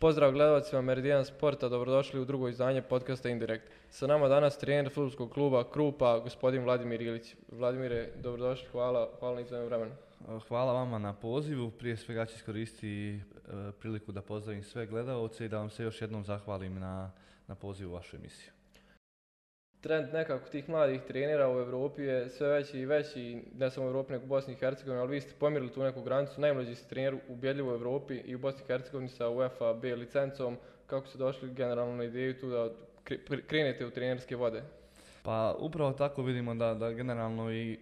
Pozdrav gledalcima Meridian Sporta, dobrodošli u drugo izdanje podcasta Indirekt. Sa nama danas trener futbolskog kluba Krupa, gospodin Vladimir Ilić. Vladimire, dobrodošli, hvala, hvala na izdvojenom vremenu. Hvala vama na pozivu. Prije svega ću iskoristiti e, priliku da pozdravim sve gledalce i da vam se još jednom zahvalim na, na pozivu u vašu emisiju trend nekako tih mladih trenera u Europi je sve veći i veći, ne samo u Europi nego u Bosni i Hercegovini, ali vi ste pomirili tu neku granicu, najmlađi ste trener ubjedljivo u Europi i u Bosni i Hercegovini sa UEFA B licencom, kako ste došli generalno na ideju tu da krenete u trenerske vode? Pa upravo tako vidimo da, da generalno i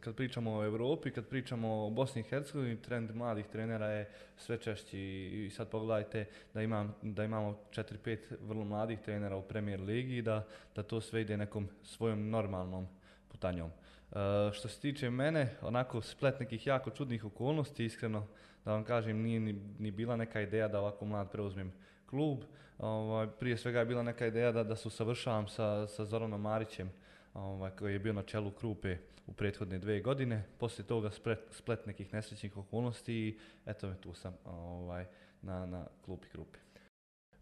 kad pričamo o Europi, kad pričamo o Bosni i Hercegovini, trend mladih trenera je sve češći i sad pogledajte da, imam, da imamo 4-5 vrlo mladih trenera u Premier Ligi i da, da to sve ide nekom svojom normalnom putanjom. E, što se tiče mene, onako splet nekih jako čudnih okolnosti, iskreno da vam kažem, nije ni, ni bila neka ideja da ovako mlad preuzmem klub. Ovaj, prije svega je bila neka ideja da, da se usavršavam sa, sa Zoranom Marićem, ovaj, koji je bio na čelu Krupe u prethodne dve godine. Poslije toga splet, splet nekih nesrećnih okolnosti i eto me tu sam ovaj, na, na klupi Krupe.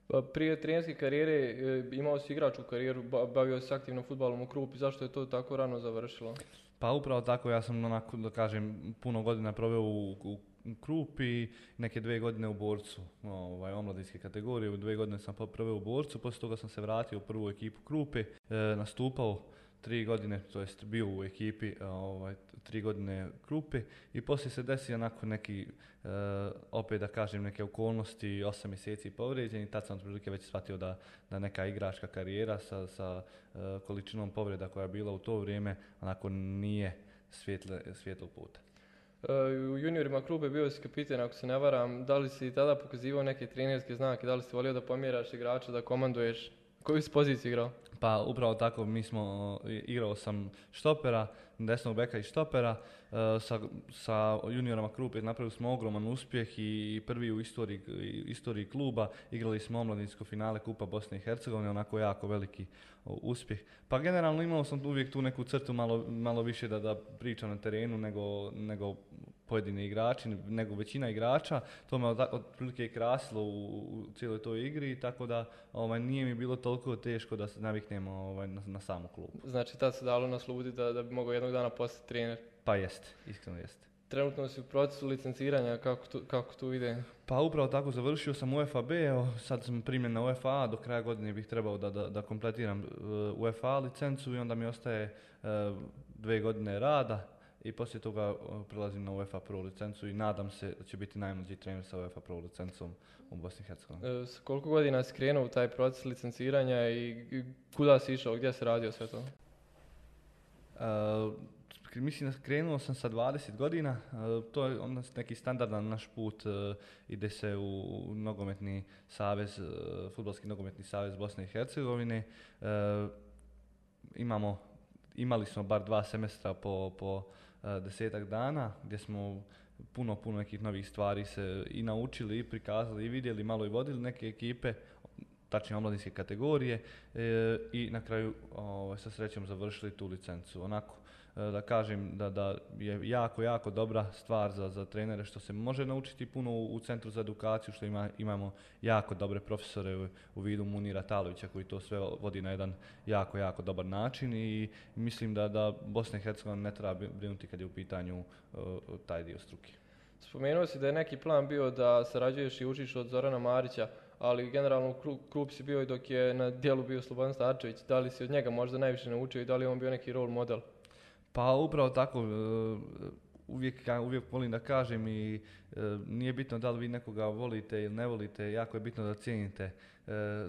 Pa prije trenerske karijere e, imao si igračku karijeru, bavio se aktivno futbalom u Krupi, zašto je to tako rano završilo? Pa upravo tako, ja sam onako, da kažem, puno godina proveo u, u Krupi, neke dve godine u borcu, ovaj, omladinske kategorije, u dve godine sam proveo u borcu, poslije toga sam se vratio u prvu ekipu Krupe, e, nastupao tri godine, to jest bio u ekipi ovaj, tri godine Krupe i poslije se desi onako neki, e, opet da kažem, neke okolnosti, osam mjeseci povrijeđen i tad sam otprilike već shvatio da, da neka igračka karijera sa, sa e, količinom povreda koja je bila u to vrijeme onako nije svjetle, svjetlog puta. E, u juniorima klube bio si kapiten, ako se ne varam, da li si tada pokazivao neke trenerske znake, da li si volio da pomjeraš igrača, da komanduješ? Koju si poziciju igrao? Pa upravo tako, mi smo, igrao sam štopera, desnog beka i štopera, e, sa, sa juniorama Krupe napravili smo ogroman uspjeh i prvi u istoriji, istoriji kluba, igrali smo omladinsko finale Kupa Bosne i Hercegovine, onako jako veliki uspjeh. Pa generalno imao sam uvijek tu neku crtu malo, malo više da, da pričam na terenu nego, nego pojedini igrači, nego većina igrača. To me otprilike i krasilo u, u cijeloj toj igri, tako da ovaj, nije mi bilo toliko teško da se naviknemo ovaj, na, na samu klubu. Znači tad se dalo nasluditi da, da bi mogao jednog dana postati trener? Pa jeste, iskreno jeste. Trenutno si u procesu licenciranja, kako tu, kako tu ide? Pa upravo tako, završio sam UEFA B, evo, sad sam primljen na UEFA A, do kraja godine bih trebao da, da, da kompletiram uh, UEFA licencu i onda mi ostaje uh, dve godine rada i poslije toga prelazim na UEFA Pro licencu i nadam se da će biti najmlađi trener sa UEFA Pro licencom u Bosni i Hercegovini. E, s koliko godina si krenuo u taj proces licenciranja i kuda si išao, gdje se radio sve to? Uh, mislim da krenuo sam sa 20 godina, uh, to je onda neki standardan naš put, uh, ide se u nogometni savez, uh, futbolski nogometni savez Bosne i Hercegovine. Imamo, imali smo bar dva semestra po, po desetak dana gdje smo puno, puno nekih novih stvari se i naučili i prikazali i vidjeli, malo i vodili neke ekipe, tačnije omladinske kategorije e, i na kraju ovaj, sa srećom završili tu licencu. Onako, e, da kažem da, da je jako, jako dobra stvar za, za trenere što se može naučiti puno u, u Centru za edukaciju, što ima, imamo jako dobre profesore u, u vidu Munira Talovića koji to sve vodi na jedan jako, jako dobar način i mislim da, da Bosna i Hercegovina ne treba brinuti kad je u pitanju uh, taj dio struke. Spomenuo si da je neki plan bio da sarađuješ i učiš od Zorana Marića, ali generalno Krup si bio i dok je na dijelu bio Slobodan Starčević. Da li si od njega možda najviše naučio i da li je on bio neki role model? Pa upravo tako, e, uvijek, uvijek volim da kažem i e, nije bitno da li vi nekoga volite ili ne volite, jako je bitno da cijenite e,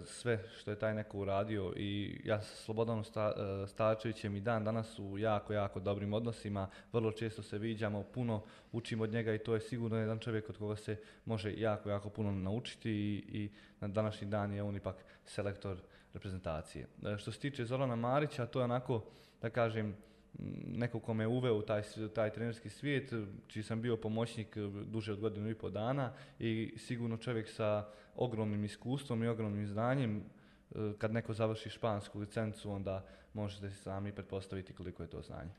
sve što je taj neko uradio i ja sa Slobodanom Sta, Stačevićem i dan danas u jako, jako dobrim odnosima, vrlo često se viđamo, puno učimo od njega i to je sigurno jedan čovjek od koga se može jako, jako puno naučiti i, i na današnji dan je on ipak selektor reprezentacije. Što se tiče Zorana Marića, to je onako, da kažem, neko ko me uveo u taj, taj trenerski svijet, čiji sam bio pomoćnik duže od godinu i pol dana i sigurno čovjek sa ogromnim iskustvom i ogromnim znanjem, e, kad neko završi špansku licencu, onda možete sami pretpostaviti koliko je to znanje.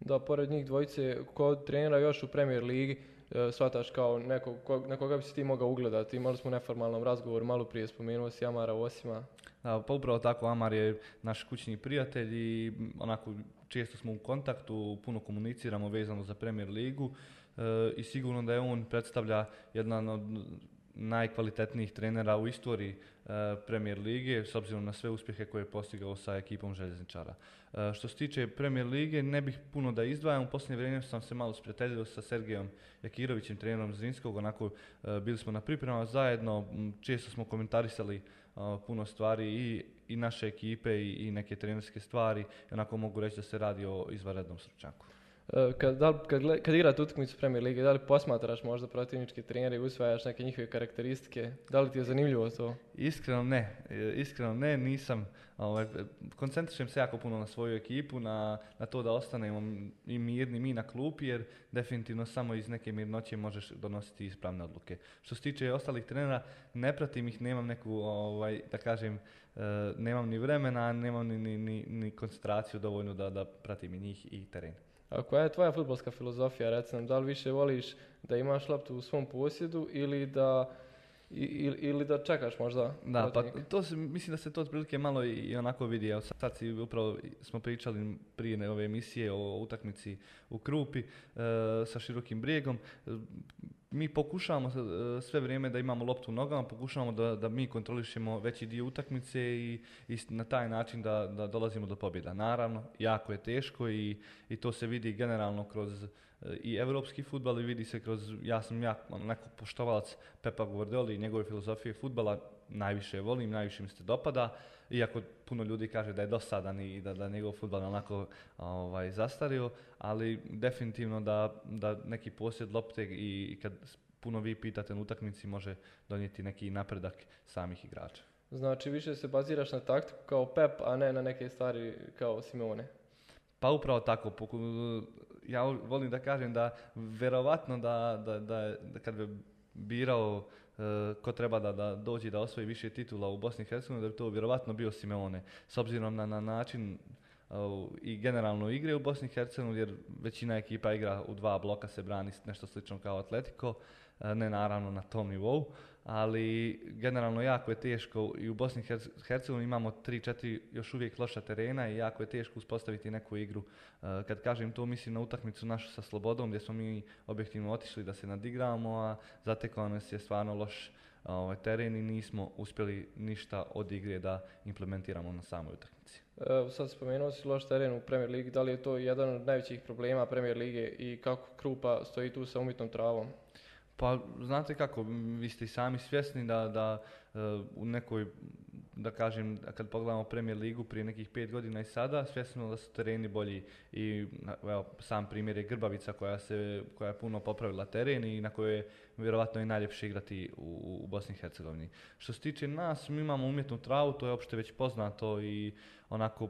Da, pored njih dvojice, kod trenera još u Premier Ligi, e, shvataš kao nekog, ko- na koga bi se ti mogao ugledati. Imali smo neformalnom razgovoru, malo prije spomenuo si Amara Osima. Da, pa upravo tako, Amar je naš kućni prijatelj i onako često smo u kontaktu, puno komuniciramo vezano za Premier ligu e, i sigurno da je on predstavlja jedan od najkvalitetnijih trenera u istoriji e, Premier lige s obzirom na sve uspjehe koje je postigao sa ekipom željezničara. E, što se tiče Premier lige, ne bih puno da izdvajam, u posljednje vrijeme sam se malo sprijateljio sa Sergejom Jakirovićem, trenerom Zrinskog, onako e, bili smo na pripremama zajedno, često smo komentarisali puno stvari i, i naše ekipe i, i neke trenerske stvari. Onako mogu reći da se radi o izvanrednom stručnjaku. E, Kad, da kad, kad igrate utakmicu Premier Lige, da li posmatraš možda protivničke trenere i usvajaš neke njihove karakteristike? Da li ti je zanimljivo to? Iskreno ne, e, iskreno ne, nisam, ovaj, koncentrišem se jako puno na svoju ekipu, na, na to da ostanemo i mirni mi na klupi, jer definitivno samo iz neke mirnoće možeš donositi ispravne odluke. Što se tiče ostalih trenera, ne pratim ih, nemam neku, ovaj, da kažem, e, nemam ni vremena, nemam ni, ni, ni, koncentraciju dovoljnu da, da pratim i njih i teren. Koja je tvoja futbolska filozofija, reci nam, da li više voliš da imaš loptu u svom posjedu ili da, ili, ili da čekaš možda Da, pa protivnika? to se, mislim da se to otprilike malo i, i onako vidi. Evo sad, si upravo smo pričali prije ove emisije o utakmici u Krupi e, sa širokim brijegom. Mi pokušavamo e, sve vrijeme da imamo loptu u nogama, pokušavamo da, da mi kontrolišemo veći dio utakmice i, i na taj način da, da dolazimo do pobjeda. Naravno, jako je teško i, i to se vidi generalno kroz e, i evropski futbal i vidi se kroz, ja sam jako onako poštovalac Pepa Guardioli i njegove filozofije futbala, najviše je volim, najviše mi se dopada, iako puno ljudi kaže da je dosadan i da, da njegov futbal onako ovaj, zastario, ali definitivno da, da neki posjed lopte i, kad puno vi pitate na utakmici može donijeti neki napredak samih igrača. Znači više se baziraš na taktiku kao Pep, a ne na neke stvari kao Simeone. Pa upravo tako, ja volim da kažem da verovatno da, da, da, je- da kad bi birao ko treba da, da dođe da osvoji više titula u Bosni i Hercegovini, da bi to vjerovatno bio Simeone. S obzirom na, na način e, i generalno igre u Bosni i Hercegovini, jer većina ekipa igra u dva bloka, se brani nešto slično kao Atletico, e, ne naravno na tom nivou, ali generalno jako je teško i u Bosni i Herce- Hercegovini imamo 3-4 još uvijek loša terena i jako je teško uspostaviti neku igru. E, Kad kažem to, mislim na utakmicu našu sa Slobodom gdje smo mi objektivno otišli da se nadigravamo, a zatekao nas je stvarno loš ovaj, teren i nismo uspjeli ništa od igre da implementiramo na samoj utakmici. E, sad spomenuo si loš teren u Premier Ligi, da li je to jedan od najvećih problema Premier Lige i kako Krupa stoji tu sa umjetnom travom? Pa znate kako, vi ste i sami svjesni da, da e, u nekoj, da kažem, kad pogledamo Premier ligu prije nekih pet godina i sada, svjesni smo da su tereni bolji i evo, sam primjer je Grbavica koja, se, koja je puno popravila teren i na kojoj je vjerovatno i najljepše igrati u, u Bosni i Hercegovini. Što se tiče nas, mi imamo umjetnu travu, to je opšte već poznato i onako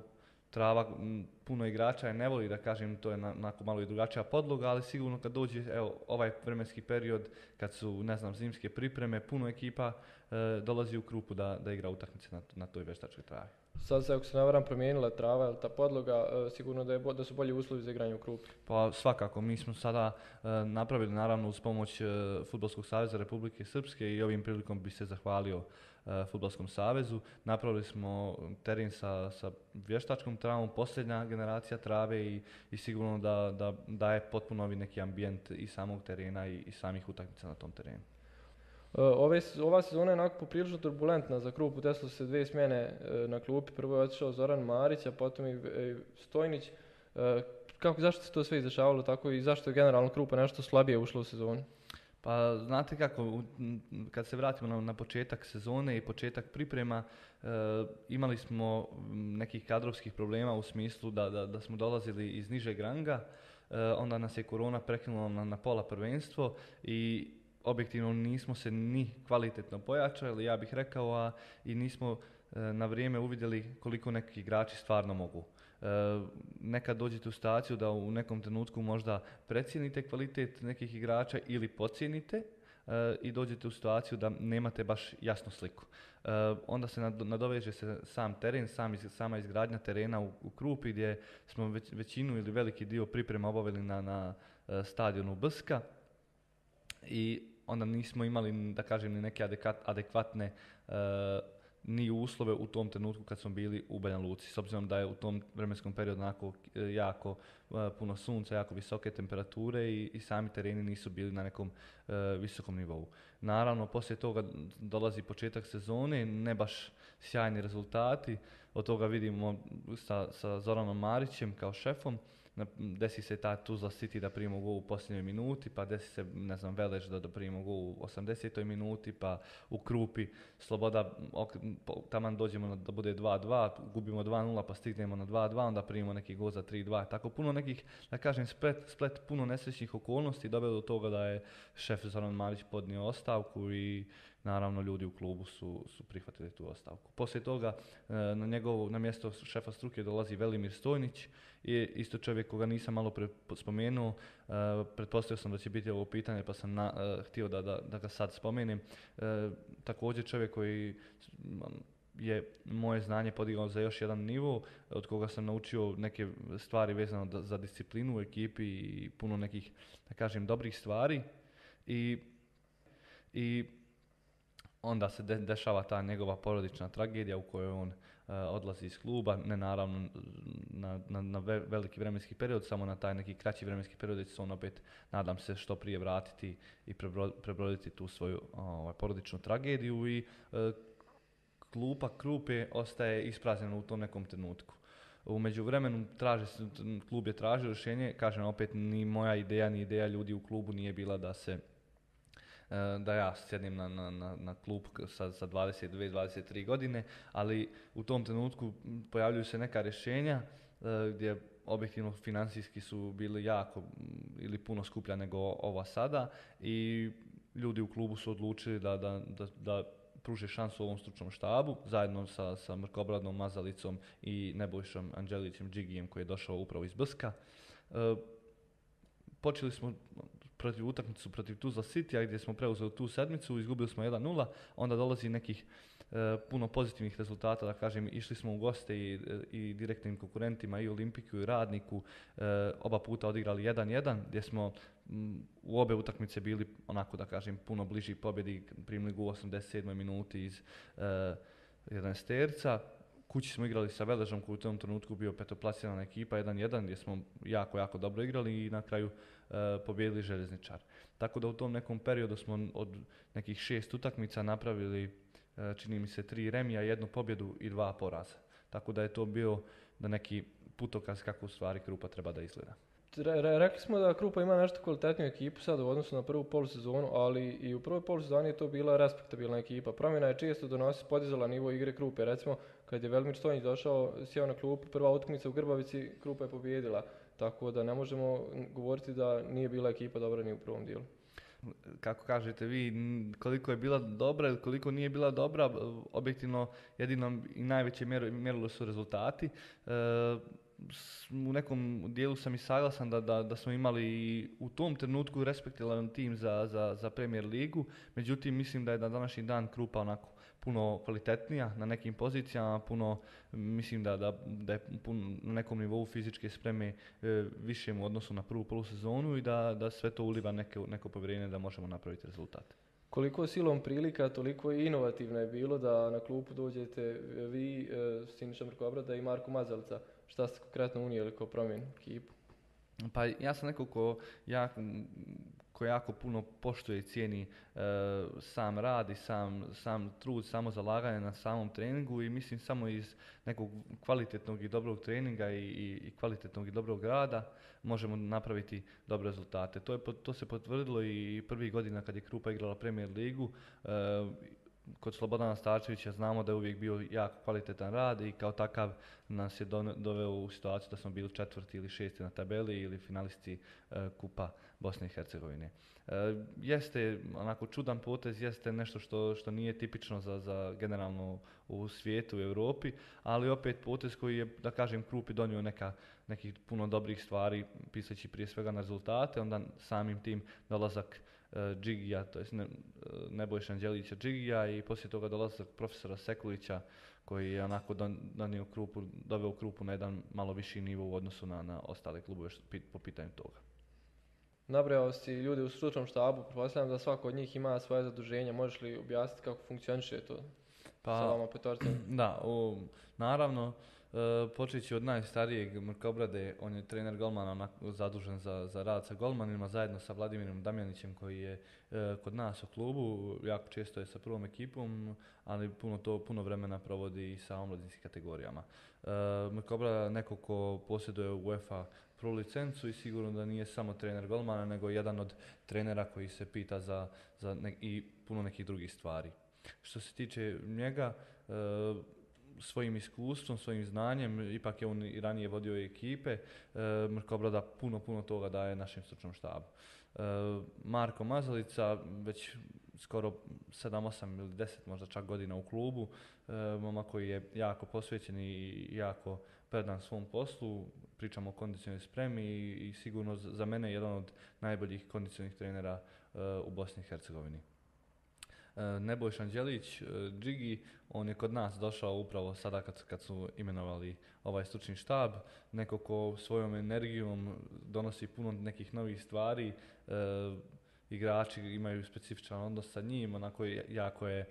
trava, m, puno igrača je ne voli da kažem, to je na- onako malo i drugačija podloga, ali sigurno kad dođe evo, ovaj vremenski period, kad su, ne znam, zimske pripreme, puno ekipa e, dolazi u krupu da, da igra utakmice na, na toj veštačkoj travi. Sad se, ako se ne varam, promijenila trava ili ta podloga, e, sigurno da, je, da su bolji uslovi za igranje u Krupi. Pa svakako, mi smo sada e, napravili naravno uz pomoć e, Futbolskog saveza Republike Srpske i ovim prilikom bi se zahvalio Futbolskom savezu. Napravili smo teren sa, sa vještačkom travom, posljednja generacija trave i, i sigurno da, da daje potpuno neki ambijent i samog terena i, i samih utakmica na tom terenu. E, Ove, ova sezona je onako poprilično turbulentna za Krupu, desilo se dvije smjene e, na klupi, prvo je otišao Zoran Marić, a potom i e, Stojnić. E, Kako, zašto se to sve izdešavalo tako i zašto je generalno Krupa nešto slabije ušla u sezonu? Pa znate kako, kad se vratimo na, na početak sezone i početak priprema, e, imali smo nekih kadrovskih problema u smislu da, da, da smo dolazili iz nižeg ranga, e, onda nas je korona prekinula na, na pola prvenstvo i objektivno nismo se ni kvalitetno pojačali, ja bih rekao, a i nismo e, na vrijeme uvidjeli koliko neki igrači stvarno mogu. E, nekad dođete u situaciju da u nekom trenutku možda precijenite kvalitet nekih igrača ili podcijenite e, i dođete u situaciju da nemate baš jasnu sliku. E, onda se nad- nadoveže se sam teren, sam sama izgradnja terena u, u Krupi gdje smo već, većinu ili veliki dio priprema obavili na, na stadionu Brska i onda nismo imali, da kažem, ni neke adekvatne ni uslove u tom trenutku kad smo bili u Banja Luci. S obzirom da je u tom vremenskom periodu onako e, jako e, puno sunca, jako visoke temperature i, i sami tereni nisu bili na nekom e, visokom nivou. Naravno, poslije toga dolazi početak sezone, ne baš sjajni rezultati. Od toga vidimo sa, sa Zoranom Marićem kao šefom desi se ta Tuzla City da primimo gol u posljednjoj minuti, pa desi se, ne znam, Veleš da, primimo gol u 80. minuti, pa u Krupi Sloboda, taman dođemo da bude 2-2, gubimo 2-0 pa stignemo na 2-2, onda primimo neki gol za 3-2. Tako puno nekih, da kažem, splet, splet puno nesrećnih okolnosti dovelo do toga da je šef Zoran Marić podnio ostavku i naravno ljudi u klubu su, su prihvatili tu ostavku. Poslije toga e, na njegovo, na mjesto šefa struke dolazi Velimir Stojnić, i isto čovjek koga nisam malo pre spomenuo, uh, pretpostavio sam da će biti ovo pitanje pa sam na, uh, htio da, da, da, ga sad spomenem. Također čovjek koji je moje znanje podigao za još jedan nivo, od koga sam naučio neke stvari vezano za disciplinu u ekipi i puno nekih, da kažem, dobrih stvari. I, i onda se dešava ta njegova porodična tragedija u kojoj on uh, odlazi iz kluba, ne naravno na, na, na veliki vremenski period, samo na taj neki kraći vremenski period će se on opet, nadam se, što prije vratiti i prebroditi tu svoju ovaj, porodičnu tragediju i uh, klupa Krupe ostaje ispraznjena u tom nekom trenutku. U međuvremenu traži, klub je tražio rješenje, kažem opet ni moja ideja ni ideja ljudi u klubu nije bila da se da ja sjedim na, na, na, klub sa, sa 22-23 godine, ali u tom trenutku pojavljuju se neka rješenja e, gdje objektivno financijski su bili jako ili puno skuplja nego ova sada i ljudi u klubu su odlučili da, da, da, da pruže šansu ovom stručnom štabu, zajedno sa, sa Mrkobradnom Mazalicom i Nebojšom Anđelićem Džigijem koji je došao upravo iz Brska. E, počeli smo protiv utakmicu protiv Tuzla City, gdje smo preuzeli tu sedmicu, izgubili smo 1-0, onda dolazi nekih e, puno pozitivnih rezultata, da kažem, išli smo u goste i, e, i direktnim konkurentima i Olimpiku i Radniku, e, oba puta odigrali 1-1, gdje smo m, u obe utakmice bili onako da kažem puno bliži pobjedi, primili u 87. minuti iz e, 11 terca, kući smo igrali sa Veležom koji u tom trenutku bio petoplasirana ekipa 1-1 gdje smo jako, jako dobro igrali i na kraju pobijedili željezničar. Tako da u tom nekom periodu smo od nekih šest utakmica napravili uh, čini mi se tri remija, jednu pobjedu i dva poraza. Tako da je to bio da neki putokaz kako u stvari Krupa treba da izgleda. Re, re, rekli smo da Krupa ima nešto kvalitetniju ekipu sad u odnosu na prvu polusezonu, ali i u prvoj polusezoni je to bila respektabilna ekipa. Promjena je često donosi podizala nivo igre Krupe. Recimo, kad je Velimir Stojnić došao, sjeo na klupu, prva utakmica u Grbavici, Krupa je pobjedila. Tako da ne možemo govoriti da nije bila ekipa dobra ni u prvom dijelu. Kako kažete vi, koliko je bila dobra ili koliko nije bila dobra, objektivno jedino i najveće mjerilo su rezultati. E, u nekom dijelu sam i saglasan da, da, da smo imali i u tom trenutku respektivan tim za, za, za Premier ligu, međutim mislim da je na današnji dan Krupa onako puno kvalitetnija na nekim pozicijama, puno mislim da, da, da je pun, na nekom nivou fizičke spreme e, više u odnosu na prvu polusezonu i da, da sve to uliva neke, neko povjerenje da možemo napraviti rezultate. Koliko silom prilika, toliko i inovativno je bilo da na klupu dođete vi, e, Siniša Mrkobrada i Marko Mazalica. Šta ste konkretno unijeli kao promjenu ekipu? Pa ja sam neko ko jako, ko jako puno poštuje i cijeni e, sam rad i sam, sam trud, samo zalaganje na samom treningu i mislim samo iz nekog kvalitetnog i dobrog treninga i, i, i kvalitetnog i dobrog rada možemo napraviti dobre rezultate. To, je, to se potvrdilo i prvih godina kad je Krupa igrala Premier ligu. E, kod Slobodana Starčevića znamo da je uvijek bio jako kvalitetan rad i kao takav nas je doveo u situaciju da smo bili četvrti ili šesti na tabeli ili finalisti e, Kupa Bosne i Hercegovine. E, jeste onako čudan potez, jeste nešto što, što nije tipično za, za generalno u svijetu, u Europi, ali opet potez koji je, da kažem, Krupi donio neka, nekih puno dobrih stvari, pisajući prije svega na rezultate, onda samim tim dolazak uh, Džigija, to jest ne, uh, Nebojša Anđelića Džigija i poslije toga dolazak profesora Sekulića koji je onako donio Krupu, doveo Krupu na jedan malo viši nivo u odnosu na, na ostale klubove što, po pitanju toga. Nabrajao si ljude u stručnom štabu, pretpostavljam da svako od njih ima svoje zaduženje, možeš li objasniti kako funkcioniše to Pa, sa vama petorcem? Da, o, naravno, e, počet ću od najstarijeg Mrkobrade, on je trener golmana onak- zadužen za, za rad sa golmanima, zajedno sa Vladimirom Damjanićem koji je e, kod nas u klubu, jako često je sa prvom ekipom, ali puno to, puno vremena provodi i sa omladinskim kategorijama. E, Mrkobrada je neko ko posjeduje UEFA prvu licencu i sigurno da nije samo trener golmana, nego jedan od trenera koji se pita za, za ne- i puno nekih drugih stvari. Što se tiče njega, e, svojim iskustvom, svojim znanjem, ipak je on i ranije vodio ekipe, e, Mrko puno, puno toga daje našem stručnom štabu. E, Marko Mazalica, već skoro 7, 8 ili 10 možda čak godina u klubu, e, momak koji je jako posvećen i jako predan svom poslu, pričamo o kondicionalnoj spremi i, i sigurno za mene jedan od najboljih kondicionalnih trenera e, u Bosni i Hercegovini. E, Nebojša Anđelić, e, Džigi, on je kod nas došao upravo sada kad, kad su imenovali ovaj stručni štab, neko ko svojom energijom donosi puno nekih novih stvari, igrači imaju specifičan odnos sa njim, onako je, jako je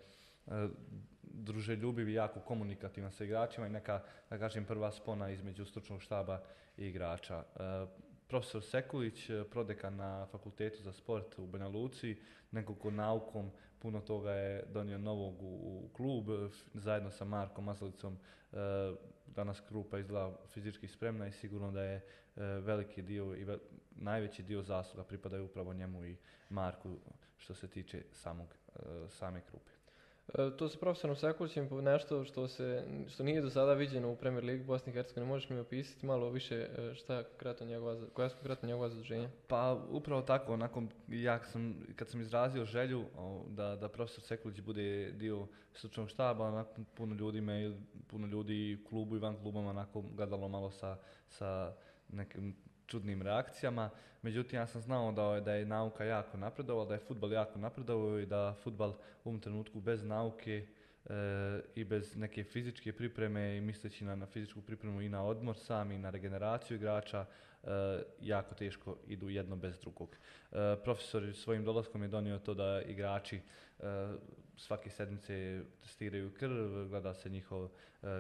druželjubiv i jako komunikativan sa igračima i neka, da kažem, prva spona između stručnog štaba i igrača. E, profesor Sekulić, e, prodekan na Fakultetu za sport u Banja Luci, naukom puno toga je donio novog u, u klub, e, zajedno sa Markom Masalicom. E, danas grupa izgleda fizički spremna i sigurno da je e, veliki dio i ve- najveći dio zasluga pripadaju upravo njemu i Marku što se tiče samog, same grupe. E, To sa profesorom Sekulićem po nešto što, se, što nije do sada viđeno u Premier Ligi Bosne i Hercegovine. Možeš mi opisati malo više e, šta konkretno njegova, koja su konkretno njegova zaduženja? Pa upravo tako, nakon, ja sam, kad sam izrazio želju da, da profesor Sekulić bude dio stručnog štaba, onako puno ljudi me, puno ljudi klubu i van klubom onako gledalo malo sa, sa nekim čudnim reakcijama. Međutim, ja sam znao da, da je nauka jako napredovala, da je futbal jako napredovao i da futbal u ovom trenutku bez nauke e, i bez neke fizičke pripreme i misleći na, na fizičku pripremu i na odmor sam i na regeneraciju igrača, e, jako teško idu jedno bez drugog. E, profesor svojim dolaskom je donio to da igrači e, svake sedmice testiraju krv, gleda se njihov e,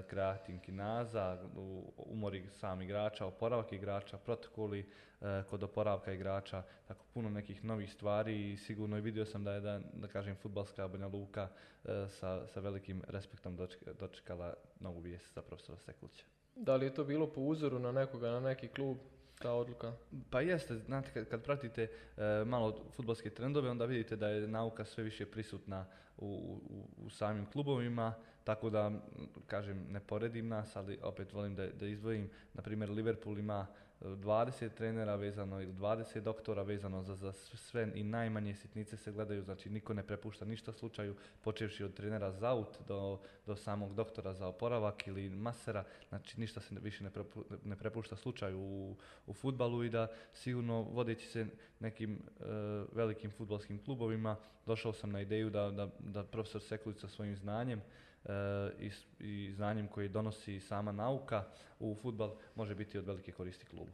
kreatin kinaza, umori sam igrača, oporavak igrača, protokoli e, kod oporavka igrača, tako puno nekih novih stvari i sigurno i vidio sam da je, da, da kažem, futbalska Banja Luka e, sa, sa velikim respektom doček- dočekala novu vijest za profesora Sekulića. Da li je to bilo po uzoru na nekoga, na neki klub, ta odluka? Pa jeste, znate, kad, kad pratite e, malo futbolske trendove, onda vidite da je nauka sve više prisutna u, u, u samim klubovima, tako da, kažem, ne poredim nas, ali opet volim da, da izdvojim, na primjer, Liverpool ima 20 trenera vezano ili 20 doktora vezano za, za sve i najmanje sitnice se gledaju, znači niko ne prepušta ništa slučaju, počevši od trenera za out do, do samog doktora za oporavak ili masera, znači ništa se više ne, prepu- ne prepušta slučaju u, u futbalu i da sigurno vodeći se nekim e, velikim futbalskim klubovima došao sam na ideju da, da, da profesor Sekulić sa svojim znanjem i, s- i znanjem koji donosi sama nauka u futbal može biti od velike koristi klubu.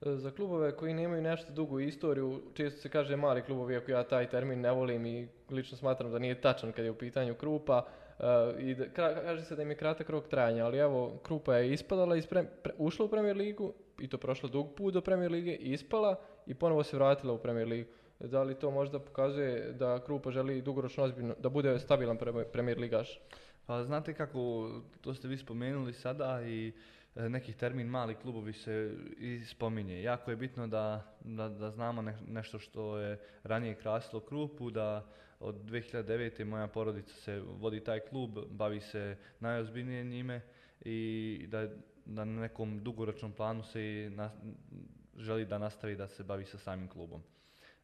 E, Za klubove koji nemaju nešto dugu istoriju, često se kaže mali klubovi, iako ja taj termin ne volim i lično smatram da nije tačan kad je u pitanju Krupa. e, I da, kaže se da im je kratak rok trajanja, ali evo, Krupa je ispadala, iz pre- ušla u Premier Ligu i to prošla dug put do Premier Lige, ispala i ponovo se vratila u Premier Ligu. Da li to možda pokazuje da Krupa želi dugoročno ozbiljno, da bude stabilan pre- Premier Ligaš? Pa znate kako, to ste vi spomenuli sada i e, neki termin mali klubovi se i spominje. Jako je bitno da, da, da znamo ne- nešto što je ranije krasilo Krupu, da od 2009. moja porodica se vodi taj klub, bavi se najozbiljnije njime i da, da na nekom dugoročnom planu se i na- želi da nastavi da se bavi sa samim klubom.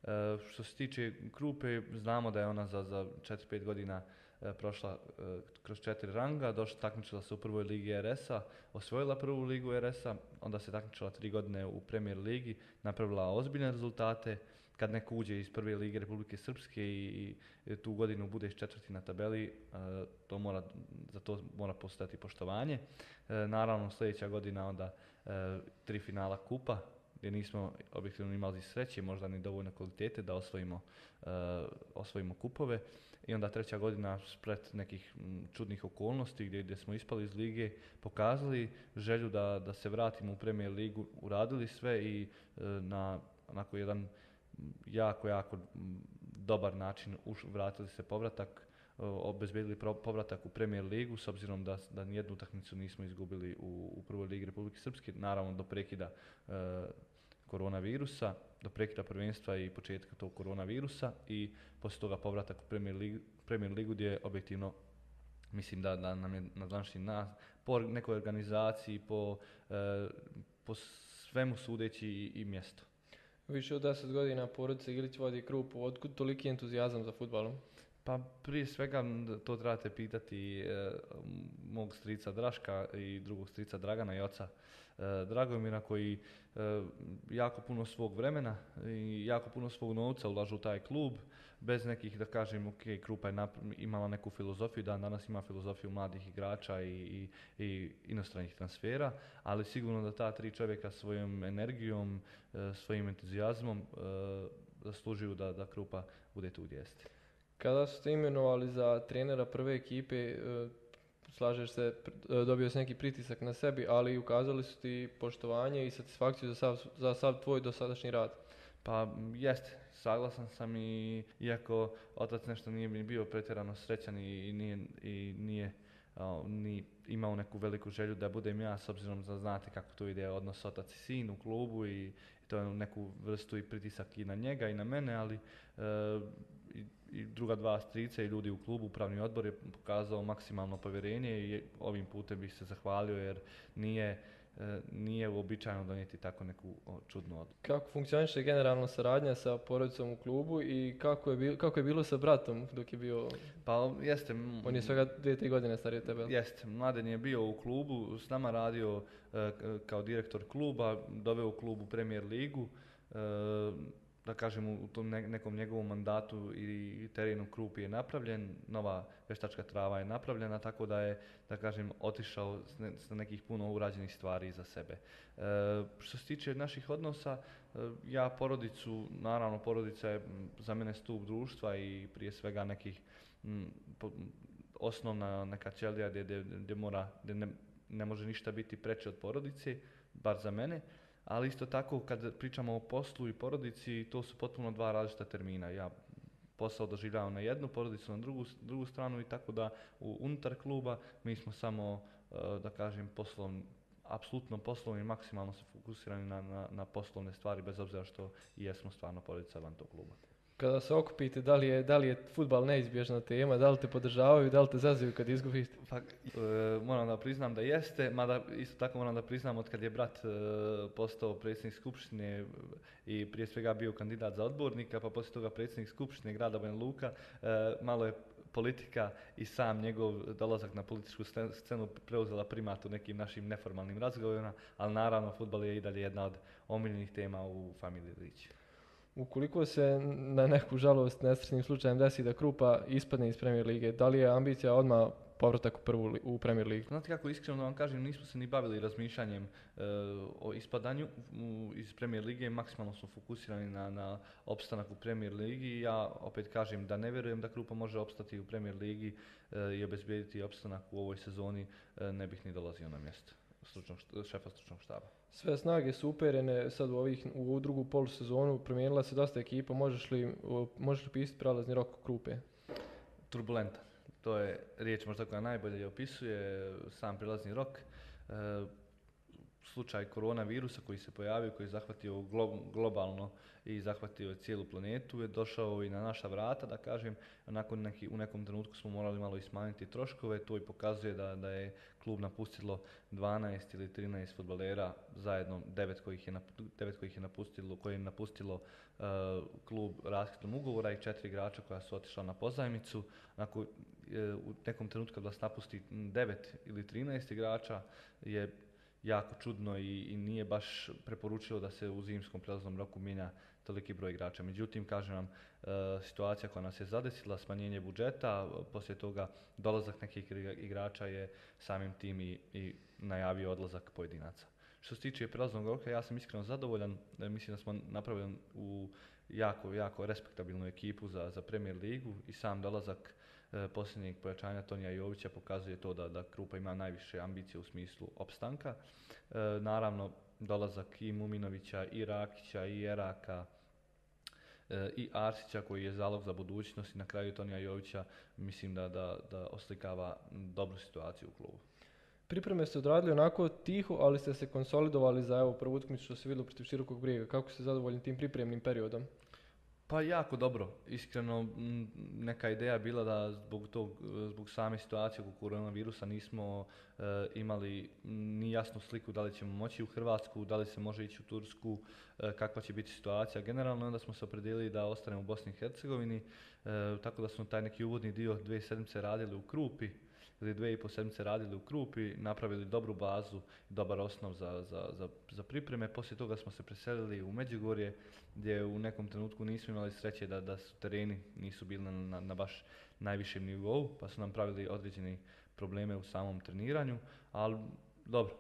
E, što se tiče Krupe, znamo da je ona za, za 4-5 godina e, prošla e, kroz četiri ranga, došla, takmičila se u prvoj ligi RS-a, osvojila prvu ligu RS-a, onda se takmičila tri godine u Premier ligi, napravila ozbiljne rezultate. Kad neko uđe iz prve lige Republike Srpske i, i tu godinu bude četvrti na tabeli, to mora, za to mora postojati poštovanje. Naravno, sljedeća godina onda tri finala kupa, gdje nismo objektivno imali sreće, možda ni dovoljno kvalitete da osvojimo, osvojimo kupove. I onda treća godina spred nekih čudnih okolnosti gdje, gdje smo ispali iz lige, pokazali želju da, da se vratimo u Premier ligu, uradili sve i na onako jedan jako, jako dobar način uš, vratili se povratak, obezbijedili povratak u Premier ligu s obzirom da, da nijednu utakmicu nismo izgubili u, u prvoj ligi Republike Srpske, naravno do prekida koronavirusa, do prekida prvenstva i početka tog koronavirusa i poslije toga povratak u Premier ligu, Premier ligu gdje objektivno mislim da, da nam je na današnji nas, po nekoj organizaciji, po, e, po svemu sudeći i, i mjesto. Više od 10 godina porodica Ilić vodi Krupu. Otkud toliki entuzijazam za futbalom? Pa prije svega to trebate pitati e, mog strica Draška i drugog strica Dragana i oca e, Dragomira koji e, jako puno svog vremena i jako puno svog novca ulažu u taj klub bez nekih, da kažem, ok, Krupa je imala neku filozofiju, dan danas ima filozofiju mladih igrača i, i, i inostranih transfera, ali sigurno da ta tri čovjeka svojom energijom, e, svojim entuzijazmom e, zaslužuju da, da Krupa bude tu gdje jeste. Kada ste imenovali za trenera prve ekipe, e, slažeš se, dobio si neki pritisak na sebi, ali ukazali su ti poštovanje i satisfakciju za sav, za sav tvoj dosadašnji rad. Pa jeste, saglasan sam i iako otac nešto nije bio pretjerano srećan i, nije, i nije ni imao neku veliku želju da budem ja s obzirom da znate kako to ide odnos otac i sin u klubu i, to je neku vrstu i pritisak i na njega i na mene, ali e, i, druga dva strica i ljudi u klubu, upravni odbor je pokazao maksimalno povjerenje i ovim putem bih se zahvalio jer nije E, nije uobičajeno donijeti tako neku čudnu odluku. Kako funkcioniše generalno saradnja sa porodicom u klubu i kako je, bilo, kako je bilo sa bratom dok je bio... Pa jeste... On je svega dvije, tri godine stariji od tebe. Jeste, Mladen je bio u klubu, s nama radio e, kao direktor kluba, doveo u klubu Premier ligu. Da kažem, u tom nekom njegovom mandatu i terenu Krupi je napravljen, nova veštačka trava je napravljena, tako da je, da kažem, otišao sa nekih puno urađenih stvari za sebe. E, što se tiče naših odnosa, e, ja porodicu, naravno porodica je za mene stup društva i prije svega nekih osnovna neka ćelija gdje, mora, gdje ne, ne može ništa biti preče od porodice, bar za mene ali isto tako kad pričamo o poslu i porodici, to su potpuno dva različita termina. Ja posao doživljavam na jednu, porodicu na drugu, drugu stranu i tako da u, unutar kluba mi smo samo, e, da kažem, poslovni, apsolutno poslovni maksimalno se fokusirani na, na, na poslovne stvari, bez obzira što i jesmo stvarno porodica van tog kluba kada se okupite, da li je, da li je futbal neizbježna tema, da li te podržavaju, da li te zazivaju kad izgubite? Pa, e, moram da priznam da jeste, mada isto tako moram da priznam od kad je brat e, postao predsjednik Skupštine i prije svega bio kandidat za odbornika, pa poslije toga predsjednik Skupštine grada Banja Luka, e, malo je politika i sam njegov dolazak na političku scenu preuzela primat u nekim našim neformalnim razgovorima, ali naravno futbal je i dalje jedna od omiljenih tema u familiji Lići. Ukoliko se na neku žalost nesretnim slučajem desi da Krupa ispadne iz Premier lige, da li je ambicija odmah povratak u prvu u Premier ligu? Znate kako iskreno vam kažem, nismo se ni bavili razmišljanjem e, o ispadanju iz Premier lige, maksimalno smo fokusirani na, na opstanak u Premier ligi. Ja opet kažem da ne vjerujem da Krupa može opstati u Premier ligi e, i obezbijediti opstanak u ovoj sezoni, e, ne bih ni dolazio na mjesto stručnog, šefa stručnog štaba. Sve snage su uperene sad u, ovih, u drugu polusezonu, promijenila se dosta ekipa, možeš li, možeš li pisati prelazni rok Krupe? Turbulentan. To je riječ možda koja najbolje opisuje sam prilazni rok. E, slučaj koronavirusa koji se pojavio, koji je zahvatio globalno i zahvatio je cijelu planetu, je došao i na naša vrata, da kažem, nakon neki, u nekom trenutku smo morali malo ismanjiti troškove, to i pokazuje da, da je klub napustilo 12 ili 13 futbolera, zajedno devet kojih je, devet kojih je napustilo, koje je napustilo uh, klub raskidom ugovora i četiri igrača koja su otišla na pozajmicu. Nakon, uh, u nekom trenutku kad vas napusti 9 ili 13 igrača je jako čudno i, i nije baš preporučilo da se u zimskom prelaznom roku mijenja toliki broj igrača. Međutim, kažem vam, e, situacija koja nas je zadesila, smanjenje budžeta, poslije toga dolazak nekih igrača je samim tim i, i najavio odlazak pojedinaca. Što se tiče prelaznog roka, ja sam iskreno zadovoljan. Mislim da smo napravili u jako, jako respektabilnu ekipu za, za Premier ligu i sam dolazak e, posljednjeg pojačanja Tonija Jovića pokazuje to da, da Krupa ima najviše ambicije u smislu opstanka. E, naravno, dolazak i Muminovića, i Rakića, i Eraka, e, i Arsića koji je zalog za budućnost i na kraju Tonija Jovića mislim da, da, da oslikava dobru situaciju u klubu. Pripreme ste odradili onako tiho, ali ste se konsolidovali za evo prvu utakmicu što se vidjelo protiv širokog brijega. Kako ste zadovoljni tim pripremnim periodom? Pa jako dobro. Iskreno, neka ideja bila da zbog, tog, zbog same situacije oko koronavirusa nismo e, imali ni jasnu sliku da li ćemo moći u Hrvatsku, da li se može ići u Tursku, e, kakva će biti situacija. Generalno onda smo se opredijelili da ostanemo u Bosni i Hercegovini, e, tako da smo taj neki uvodni dio dvije sedmice radili u Krupi, ili dvije i po sedmice radili u Krupi, napravili dobru bazu, dobar osnov za, za, za, za, pripreme. Poslije toga smo se preselili u Međugorje, gdje u nekom trenutku nismo imali sreće da, da su tereni nisu bili na, na, baš najvišem nivou, pa su nam pravili određeni probleme u samom treniranju, ali dobro,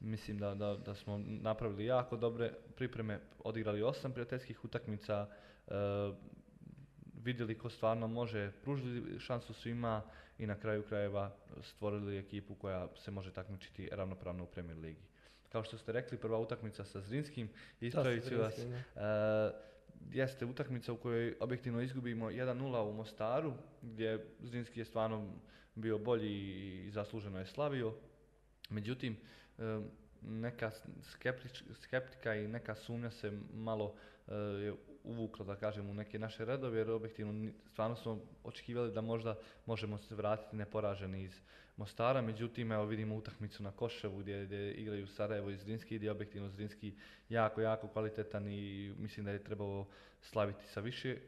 mislim da, da, da smo napravili jako dobre pripreme, odigrali osam prijateljskih utakmica, e, vidjeli ko stvarno može, pružili šansu svima, i na kraju krajeva stvorili ekipu koja se može takmičiti ravnopravno u Premier Ligi. Kao što ste rekli, prva utakmica sa Zrinskim, ispravit ću vas, uh, jeste utakmica u kojoj objektivno izgubimo 1-0 u Mostaru, gdje Zrinski je stvarno bio bolji i zasluženo je slavio. Međutim, e, neka skeptika i neka sumnja se malo je uvuklo, da kažem, u neke naše redove, jer objektivno stvarno smo očekivali da možda možemo se vratiti neporaženi iz Mostara, međutim, evo vidimo utakmicu na Koševu gdje, gdje igraju Sarajevo i Zrinski, gdje je objektivno Zrinski jako, jako kvalitetan i mislim da je trebalo slaviti sa više e,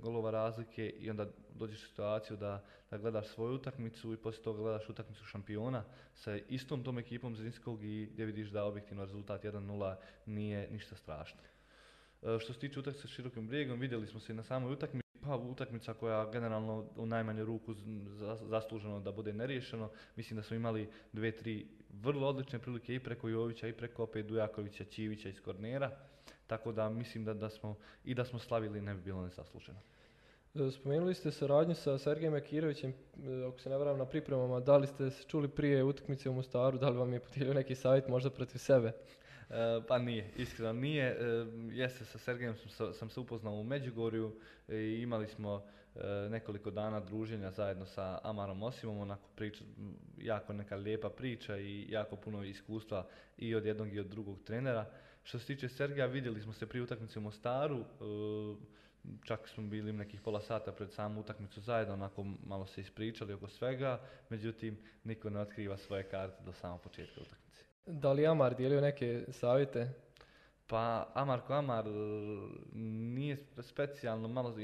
golova razlike i onda dođeš u situaciju da, da gledaš svoju utakmicu i poslije toga gledaš utakmicu šampiona sa istom tom ekipom Zrinskog i gdje vidiš da objektivno rezultat 1-0 nije ništa strašno. E, što se tiče utakmice sa širokim brijegom, vidjeli smo se i na samoj utakmici, pa utakmica koja generalno u najmanju ruku zasluženo da bude neriješeno. Mislim da smo imali dve, tri vrlo odlične prilike i preko Jovića i preko opet Dujakovića, Čivića iz Kornera. Tako da mislim da, da smo i da smo slavili ne bi bilo nesasluženo. E, spomenuli ste saradnju sa Sergejem Akirovićem, e, ako se ne varam na pripremama, da li ste se čuli prije utakmice u Mostaru, da li vam je podijelio neki savjet možda protiv sebe? E, pa nije, iskreno nije. E, jeste sa Sergejem sam, sam se upoznao u Međugorju i imali smo e, nekoliko dana druženja zajedno sa Amarom Osimom, onako priča, jako neka lijepa priča i jako puno iskustva i od jednog i od drugog trenera. Što se tiče Sergeja, vidjeli smo se prije utakmice u Mostaru, čak smo bili nekih pola sata pred samu utakmicu zajedno, onako malo se ispričali oko svega, međutim niko ne otkriva svoje karte do samog početka utakmice. Da li Amar dijelio neke savjete? Pa Amar ko Amar nije specijalno, malo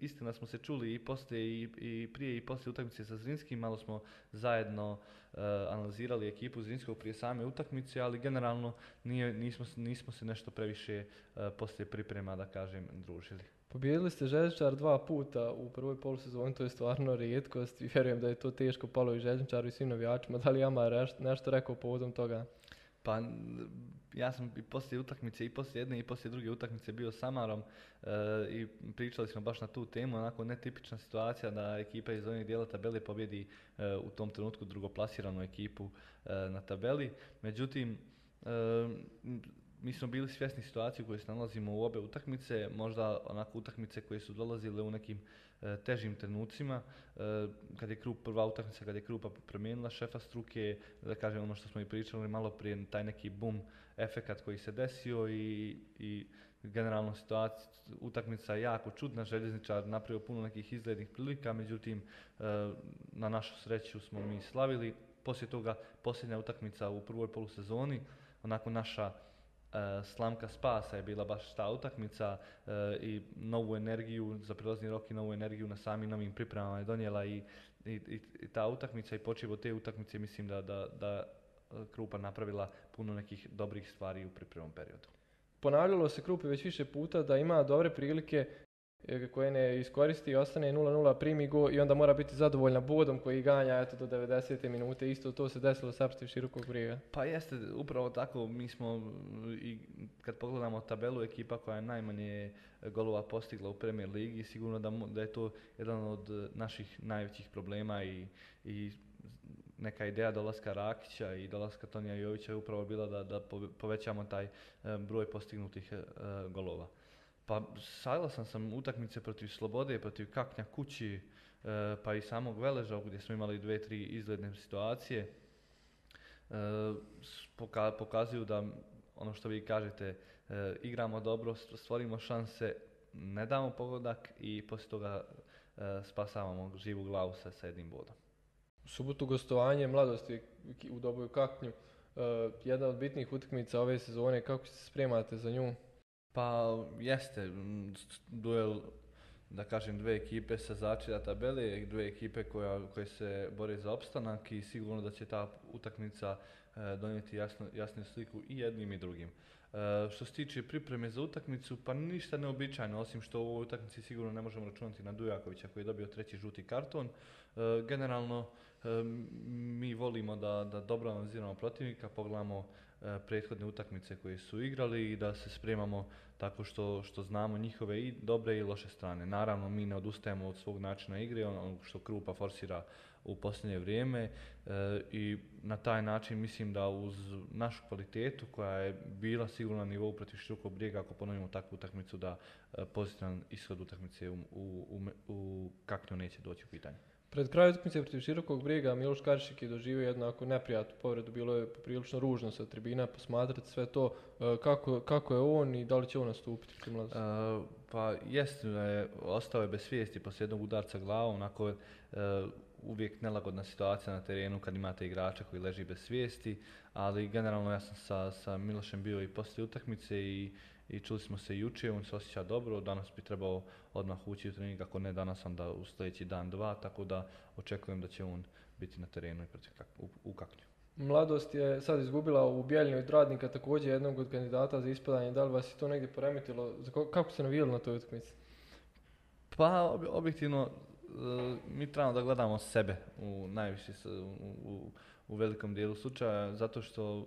istina smo se čuli i poslije i, i prije i poslije utakmice sa Zrinskim, malo smo zajedno uh, analizirali ekipu Zrinskog prije same utakmice, ali generalno nije, nismo, nismo se nešto previše uh, poslije priprema, da kažem, družili. Pobijedili ste Željezničar dva puta u prvoj polusezoni, to je stvarno rijetkost i vjerujem da je to teško palo i Željezničaru i svim navijačima. Da li Amar nešto rekao povodom toga? Pa ja sam i poslije utakmice i poslije jedne i poslije druge utakmice bio s Amarom e, i pričali smo baš na tu temu, onako netipična situacija da ekipa iz onih dijela tabeli pobjedi e, u tom trenutku drugoplasiranu ekipu e, na tabeli. Međutim, mi smo bili svjesni situacije u kojoj se nalazimo u obe utakmice, možda onako utakmice koje su dolazile u nekim e, težim trenucima, e, kad je Krup prva utakmica, kad je Krupa promijenila šefa struke, da kažem ono što smo i pričali malo prije, taj neki boom efekat koji se desio i, i generalno situacija, utakmica je jako čudna, željezničar napravio puno nekih izglednih prilika, međutim e, na našu sreću smo mi slavili, poslije toga posljednja utakmica u prvoj polusezoni, onako naša slamka spasa je bila baš ta utakmica e, i novu energiju za prilazni rok i novu energiju na samim novim pripremama je donijela i, i, i ta utakmica i počevo te utakmice mislim da, da, da Krupa napravila puno nekih dobrih stvari u pripremnom periodu. Ponavljalo se Krupi već više puta da ima dobre prilike koje ne iskoristi, ostane 0-0, primi go i onda mora biti zadovoljna bodom koji ganja eto, do 90. minute. Isto to se desilo sa protiv širokog. Pa jeste, upravo tako. Mi smo, i kad pogledamo tabelu, ekipa koja je najmanje golova postigla u Premier Ligi, sigurno da, da je to jedan od naših najvećih problema i, i neka ideja dolaska Rakića i dolaska Tonija Jovića je upravo bila da, da povećamo taj e, broj postignutih e, golova. Pa saglasan sam utakmice protiv Slobode, protiv Kaknja kući, e, pa i samog Veleža gdje smo imali dve, tri izgledne situacije. pokazuju da ono što vi kažete, igramo dobro, stvorimo šanse, ne damo pogodak i poslije toga spasavamo živu glavu sa, sa jednim bodom subotu gostovanje mladosti u Doboju Kaknju. Uh, jedna od bitnih utakmica ove sezone, kako se spremate za nju? Pa jeste, duel da kažem dve ekipe sa začelja tabele, dve ekipe koja, koje se bore za opstanak i sigurno da će ta utakmica e, donijeti jasno, jasnu sliku i jednim i drugim. E, što se tiče pripreme za utakmicu, pa ništa neobičajno, osim što u ovoj utakmici sigurno ne možemo računati na Dujakovića koji je dobio treći žuti karton. E, generalno mi volimo da, da dobro analiziramo protivnika, pogledamo e, prethodne utakmice koje su igrali i da se spremamo tako što, što znamo njihove i dobre i loše strane. Naravno, mi ne odustajemo od svog načina igre, ono što Krupa forsira u posljednje vrijeme e, i na taj način mislim da uz našu kvalitetu koja je bila sigurno na nivou protiv Štrukog brijega ako ponovimo takvu utakmicu da e, pozitivan ishod utakmice u, u, u, u kaknu neće doći u pitanje. Pred kraj utakmice protiv širokog briga Miloš Karšik je doživio jednu ako neprijatnu povredu, bilo je prilično ružno sa tribina posmatrati sve to, e, kako, kako je on i da li će on nastupiti uh, Pa jeste, je, ostao je bez svijesti poslije jednog udarca glavom, onako uh, uvijek nelagodna situacija na terenu kad imate igrača koji leži bez svijesti, ali generalno ja sam sa, sa Milošem bio i poslije utakmice i i čuli smo se jučer, on se osjeća dobro, danas bi trebao odmah ući u trening, ako ne danas, onda u sljedeći dan, dva, tako da očekujem da će on biti na terenu i u, u kaknju. Mladost je sad izgubila u Bijeljnju od radnika također jednog od kandidata za ispadanje. Da li vas je to negdje poremetilo? Kako se navijali na toj utakmici? Pa objektivno e, mi trebamo da gledamo sebe u najviše u, u velikom dijelu slučaja zato što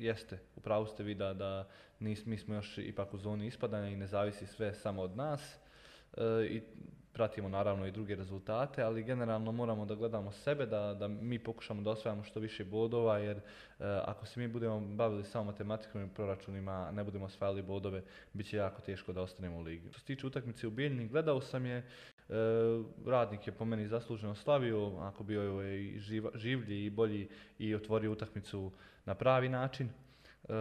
jeste, upravo ste vi da, da nis, mi smo još ipak u zoni ispadanja i ne zavisi sve samo od nas e, i pratimo naravno i druge rezultate, ali generalno moramo da gledamo sebe, da, da mi pokušamo da osvajamo što više bodova, jer e, ako se mi budemo bavili samo matematikom i proračunima, ne budemo osvajali bodove, bit će jako teško da ostanemo u ligi. Što se tiče utakmice u Bijeljni, gledao sam je, radnik je po meni zasluženo slavio, ako bio je i življi i bolji i otvorio utakmicu na pravi način. E,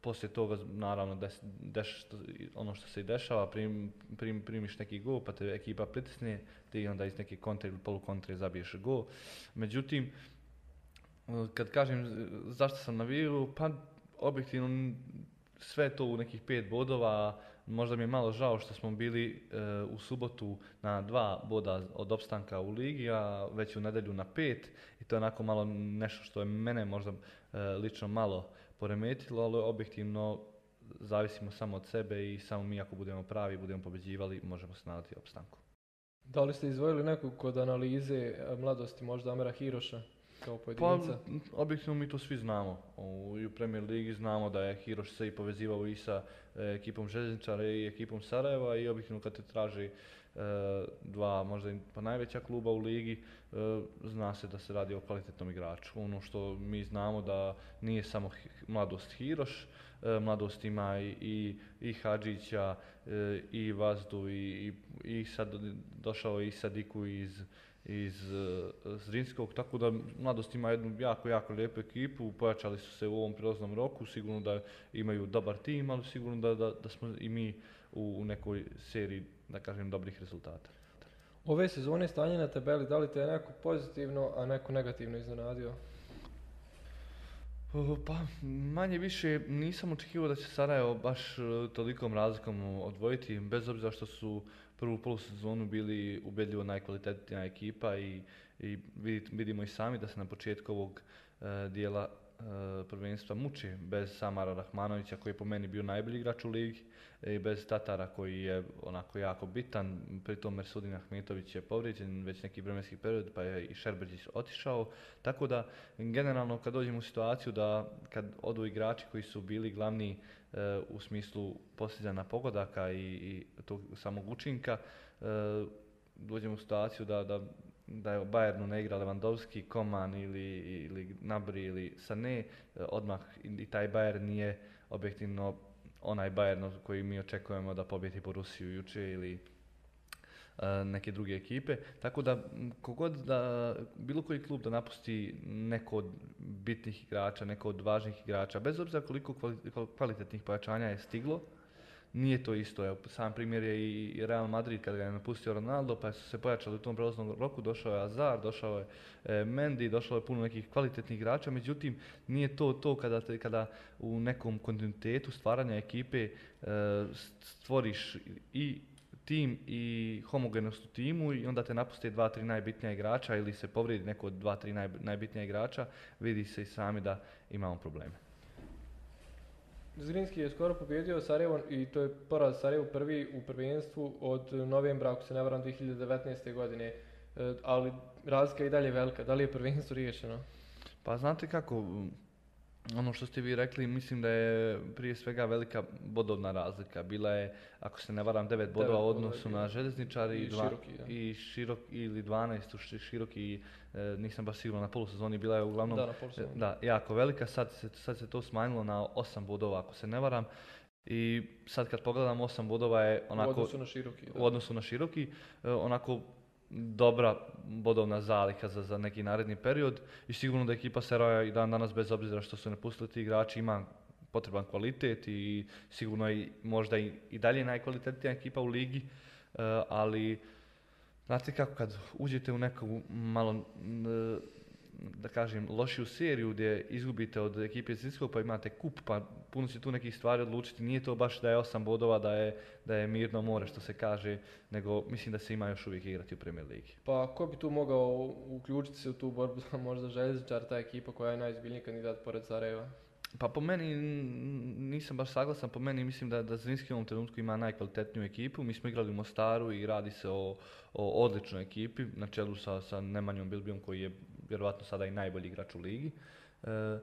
poslije toga, naravno, des, ono što se i dešava, prim, prim, primiš neki gol, pa te ekipa pritisne, ti onda iz neke kontre ili polukontre zabiješ gol. Međutim, kad kažem zašto sam navio, pa objektivno sve to u nekih pet bodova, možda mi je malo žao što smo bili e, u subotu na dva boda od opstanka u ligi, a već u nedjelju na pet i to je onako malo nešto što je mene možda e, lično malo poremetilo, ali objektivno zavisimo samo od sebe i samo mi ako budemo pravi, budemo pobeđivali, možemo se nadati opstanku. Da li ste izvojili neku kod analize e, mladosti možda Amera Hiroša kao pojedinca? Pa, objektivno mi to svi znamo. U, I u Premier Ligi znamo da je Hiroš se i povezivao i sa e, ekipom Željezničara i ekipom Sarajeva i objektivno kad te traži E, dva možda pa najveća kluba u ligi, e, zna se da se radi o kvalitetnom igraču. Ono što mi znamo da nije samo mladost Hiroš, mladost ima i, i, i Hadžića, i Vazdu, i, i, sad došao i Sadiku iz, iz Zrinskog, tako da mladost ima jednu jako, jako lijepu ekipu, pojačali su se u ovom prilaznom roku, sigurno da imaju dobar tim, ali sigurno da, da, da smo i mi u, u nekoj seriji da kažem, dobrih rezultata. Ove sezone stanje na tabeli, da li te je neko pozitivno, a neko negativno iznenadio? Pa manje više nisam očekivao da će Sarajevo baš e, tolikom razlikom odvojiti, bez obzira što su prvu polusezonu bili ubedljivo najkvalitetnija ekipa i, i vidimo i sami da se na početku ovog e, dijela prvenstva muči bez Samara Rahmanovića koji je po meni bio najbolji igrač u ligi i bez Tatara koji je onako jako bitan, pritom Mersudin Ahmetović je povrijeđen već neki vremenski period pa je i Šerbeđić otišao, tako da generalno kad dođemo u situaciju da kad odu igrači koji su bili glavni e, u smislu postizanja pogodaka i, i tog samog učinka, e, dođemo u situaciju da, da da je u Bayernu ne igra Lewandowski, Koman ili, ili Nabri ili Sané, e, odmah i taj Bayern nije objektivno onaj Bayern koji mi očekujemo da pobjeti Rusiju juče ili e, neke druge ekipe. Tako da, kogod da, bilo koji klub da napusti neko od bitnih igrača, neko od važnih igrača, bez obzira koliko kvalitetnih pojačanja je stiglo, nije to isto. Evo, sam primjer je i Real Madrid kada ga je napustio Ronaldo, pa su se pojačali u tom prelaznom roku, došao je Azar, došao je e, Mendy, došlo je puno nekih kvalitetnih igrača, međutim nije to to kada, te, kada u nekom kontinuitetu stvaranja ekipe e, stvoriš i tim i homogenost u timu i onda te napuste dva, tri najbitnija igrača ili se povrijedi neko od dva, tri naj, najbitnija igrača, vidi se i sami da imamo probleme. Zrinski je skoro pobjedio Sarajevo i to je poraz Sarajevo prvi u prvenstvu od novembra, ako se ne varam, 2019. godine. E, ali razlika je i dalje velika. Da li je prvenstvo riješeno? Pa znate kako, ono što ste vi rekli, mislim da je prije svega velika bodovna razlika. Bila je, ako se ne varam, 9 bodova u odnosu na željezničari i, široki, i širok, ili 12 u široki, e, nisam baš siguran na polusezoni, bila je uglavnom da, da, jako velika. Sad se, sad se to smanjilo na 8 bodova, ako se ne varam. I sad kad pogledam 8 bodova je onako... U odnosu na široki. U odnosu na široki, e, onako dobra bodovna zaliha za, za neki naredni period i sigurno da ekipa Seraja i dan danas bez obzira što su ne pustili ti igrači ima potreban kvalitet i sigurno je možda i, i dalje najkvalitetnija ekipa u ligi, uh, ali znate kako kad uđete u neku malo da kažem, lošiju seriju gdje izgubite od ekipe Zinskog pa imate kup, pa puno će tu nekih stvari odlučiti. Nije to baš da je osam bodova, da je, da je mirno more što se kaže, nego mislim da se ima još uvijek igrati u Premier Ligi. Pa ko bi tu mogao uključiti se u tu borbu možda željezničar, ta ekipa koja je najizbiljniji kandidat pored Sarajeva? Pa po meni nisam baš saglasan, po meni mislim da, da Zrinski u ovom trenutku ima najkvalitetniju ekipu. Mi smo igrali u Mostaru i radi se o, o odličnoj ekipi na čelu sa, sa Nemanjom Bilbijom koji je vjerojatno sada i najbolji igrač u ligi. E,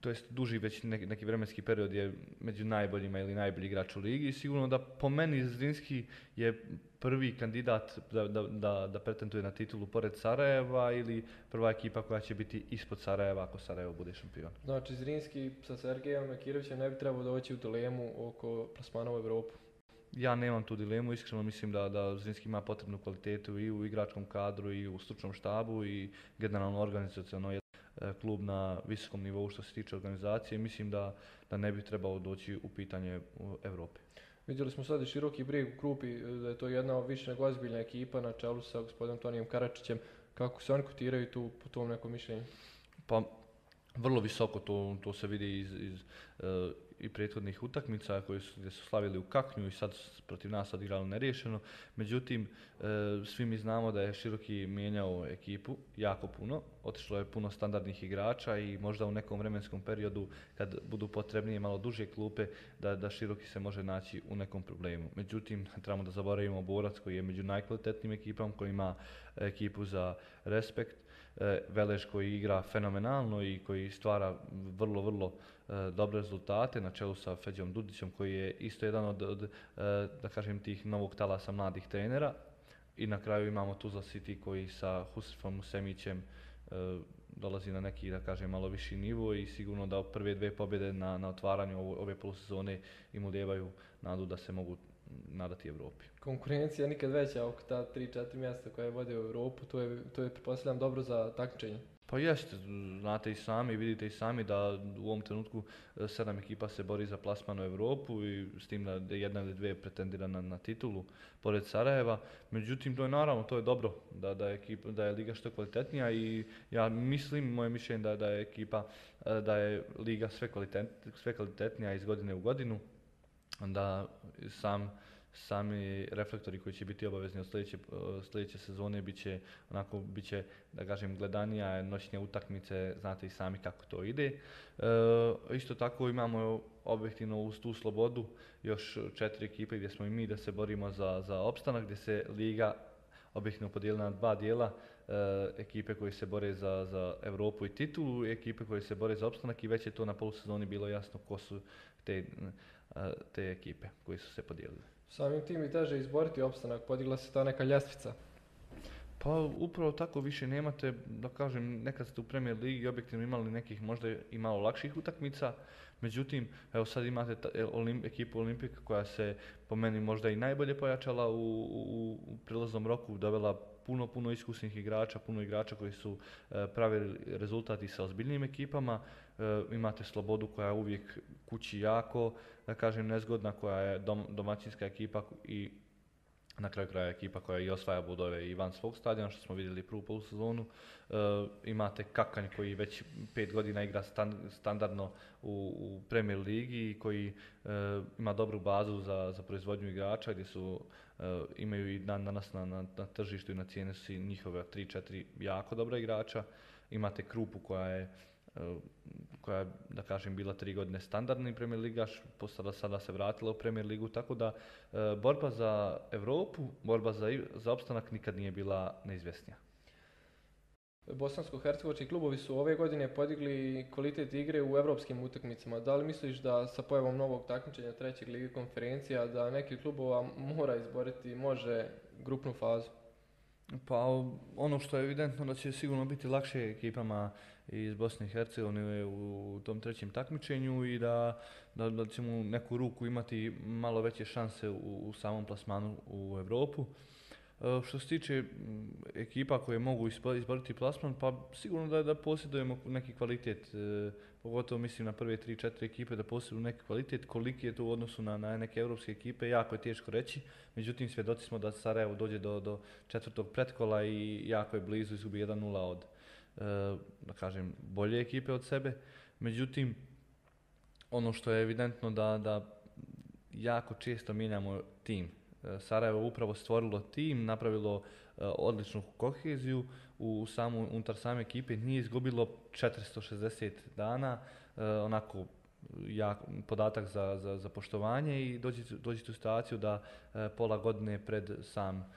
to jest duži već neki, vremenski period je među najboljima ili najbolji igrač u ligi i sigurno da po meni Zrinski je prvi kandidat da, da, da, da pretenduje na titulu pored Sarajeva ili prva ekipa koja će biti ispod Sarajeva ako Sarajevo bude šampion. Znači Zrinski sa Sergejom Mekirovićem ne bi trebao doći u dilemu oko plasmana u Europu? Ja nemam tu dilemu, iskreno mislim da, da Zrinski ima potrebnu kvalitetu i u igračkom kadru i u stručnom štabu i generalno organizacijalno je klub na visokom nivou što se tiče organizacije. Mislim da, da ne bi trebao doći u pitanje u Europi. Vidjeli smo sad i široki brijeg u Krupi, da je to jedna više nego ozbiljna ekipa na čelu sa gospodinom Tonijem Karačićem. Kako se oni kotiraju tu po tom nekom mišljenju? Pa vrlo visoko, to, to se vidi iz, iz uh, i prethodnih utakmica koji su, gdje su slavili u Kaknju i sad protiv nas odigrali neriješeno. Međutim, e, svi mi znamo da je Široki mijenjao ekipu jako puno. Otišlo je puno standardnih igrača i možda u nekom vremenskom periodu kad budu potrebnije malo duže klupe da, da Široki se može naći u nekom problemu. Međutim, trebamo da zaboravimo Borac koji je među najkvalitetnijim ekipom, koji ima ekipu za respekt. E, Veleš koji igra fenomenalno i koji stvara vrlo, vrlo E, dobre rezultate na čelu sa Feđom Dudićem koji je isto jedan od, od e, da kažem tih novog talasa mladih trenera. I na kraju imamo Tuzla City koji sa Husifom Semićem e, dolazi na neki da kažem malo viši nivo i sigurno da prve dve pobjede na, na otvaranju ove, ove polusezone im ulijevaju nadu da se mogu nadati Evropi. Konkurencija nikad veća oko ta 3-4 mjesta koje vode u Europu, to je, to je pretpostavljam dobro za takmičenje. Pa jeste, znate i sami, vidite i sami da u ovom trenutku e, sedam ekipa se bori za plasman u Europu i s tim da jedna ili dvije pretendira na, na titulu pored Sarajeva. Međutim, to je naravno, to je dobro da, da, je, ekipa, da je liga što kvalitetnija i ja mislim, moje mišljenje da, da je ekipa, e, da je liga sve, kvalitet, sve kvalitetnija iz godine u godinu. Da sam sami reflektori koji će biti obavezni od sljedeće, sljedeće sezone bit će, onako, bit će, da kažem, gledanija, noćne utakmice, znate i sami kako to ide. E, isto tako imamo objektivno uz tu slobodu još četiri ekipe gdje smo i mi da se borimo za, za opstanak, gdje se liga objektivno podijelila na dva dijela, e, ekipe koji se bore za, za Europu i titulu ekipe koji se bore za opstanak i već je to na polusezoni bilo jasno ko su te, te ekipe koji su se podijelili. Samim tim i teže izboriti opstanak, podigla se ta neka ljestvica. Pa upravo tako više nemate, da kažem, nekad ste u Premier Ligi objektivno imali nekih možda i malo lakših utakmica, međutim, evo sad imate ta, e, olim, ekipu Olimpika koja se po meni možda i najbolje pojačala u, u, u prilaznom roku, dovela puno, puno iskusnih igrača, puno igrača koji su e, pravili rezultati sa ozbiljnim ekipama, e, imate slobodu koja je uvijek kući jako, da kažem, nezgodna, koja je dom, domaćinska ekipa i na kraju kraja ekipa koja i osvaja bodove i van svog stadiona, što smo vidjeli prvu polusezonu. E, imate Kakanj koji već pet godina igra stand, standardno u, u Premier Ligi i koji e, ima dobru bazu za, za proizvodnju igrača gdje su e, imaju i dan danas na, na, na tržištu i na cijene su njihove 3-4 jako dobra igrača. Imate Krupu koja je koja je, da kažem, bila tri godine standardni Premier Ligaš, sada, sada se vratila u Premier Ligu, tako da e, borba za Europu, borba za, za opstanak nikad nije bila neizvjesnija. Bosansko-hercegovački klubovi su ove godine podigli kvalitet igre u europskim utakmicama. Da li misliš da sa pojavom novog takmičenja trećeg lige konferencija da neki klubova mora izboriti, može grupnu fazu? Pa ono što je evidentno da će sigurno biti lakše ekipama iz Bosne i Hercegovine u tom trećem takmičenju i da, da, da ćemo neku ruku imati malo veće šanse u, u samom plasmanu u Europu. E, što se tiče ekipa koje mogu izboriti plasman, pa sigurno da, da posjedujemo neki kvalitet, e, pogotovo mislim na prve 3-4 ekipe da posjeduju neki kvalitet, koliki je to u odnosu na, na neke europske ekipe, jako je teško reći, međutim svjedoci smo da Sarajevo dođe do, do četvrtog pretkola i jako je blizu izgubi 1-0 od, da kažem, bolje ekipe od sebe, međutim, ono što je evidentno da, da jako često mijenjamo tim, E, Sarajevo upravo stvorilo tim, napravilo e, odličnu koheziju. U samu, unutar same ekipe, nije izgubilo 460 dana, onako jak, podatak za, za, za poštovanje i dođete u situaciju da pola godine pred, sam,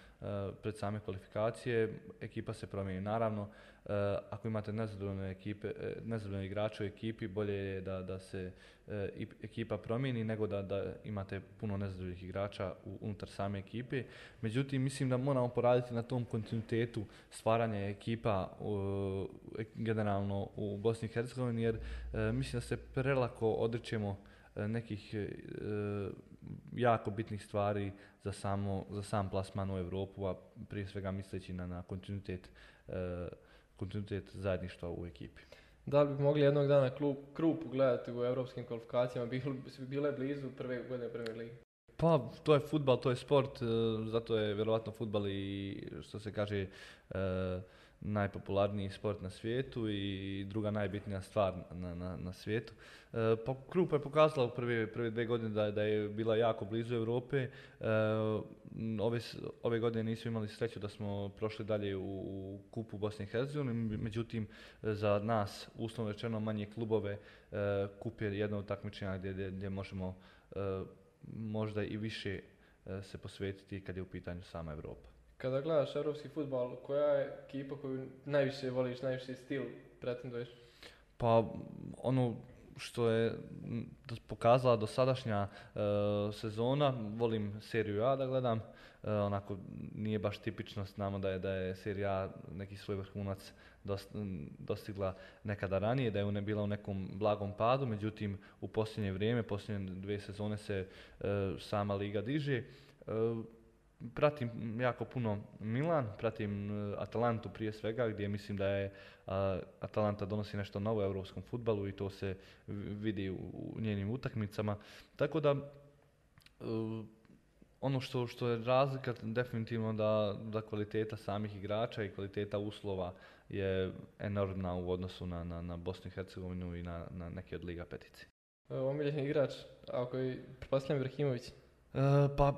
pred same kvalifikacije ekipa se promijeni. Naravno, Eh, ako imate nezadovoljne ekipe, eh, nezadovoljne igrače u ekipi, bolje je da, da se eh, ekipa promijeni nego da, da imate puno nezadovoljnih igrača unutar same ekipe. Međutim, mislim da moramo poraditi na tom kontinuitetu stvaranja ekipa generalno u Bosni i Hercegovini, jer mislim da se prelako odričemo nekih jako bitnih stvari za, samo, za sam plasman u Europu, a prije svega misleći na, na kontinuitet kontinuitet zajedništva u ekipi. Da li bi mogli jednog dana klub, Krupu gledati u europskim kvalifikacijama, bi bile blizu prve godine Premier Ligi? Pa, to je futbal, to je sport, e, zato je vjerovatno futbal i što se kaže e, najpopularniji sport na svijetu i druga najbitnija stvar na, na, na svijetu. E, pa Krupa je pokazala u prve, prve dve godine da, da je bila jako blizu Europe. E, ove, ove godine nismo imali sreću da smo prošli dalje u, u kupu Bosne i Hercegovine, međutim za nas, uslovno rečeno manje klubove, e, kup je jedno od takmičenja gdje, gdje, gdje možemo e, možda i više e, se posvetiti kad je u pitanju sama Europa. Kada gledaš europski futbal, koja je ekipa koju najviše voliš, najviše stil pretenduješ? Pa ono što je pokazala dosadašnja e, sezona, volim seriju A da gledam, e, onako nije baš tipično, znamo da je, da je serija A neki svoj vrhunac dost, dostigla nekada ranije, da je ne bila u nekom blagom padu, međutim u posljednje vrijeme, posljednje dvije sezone se e, sama liga diže. Pratim jako puno Milan, pratim e, Atalantu prije svega gdje mislim da je Atalanta donosi nešto novo u europskom futbalu i to se vidi u, njenim utakmicama. Tako da e, ono što, što je razlika definitivno da, da kvaliteta samih igrača i kvaliteta uslova je enormna u odnosu na, na, na Bosnu i Hercegovinu i na, na neke od Liga petici. Omiljeni igrač, ako je Ibrahimović. E, pa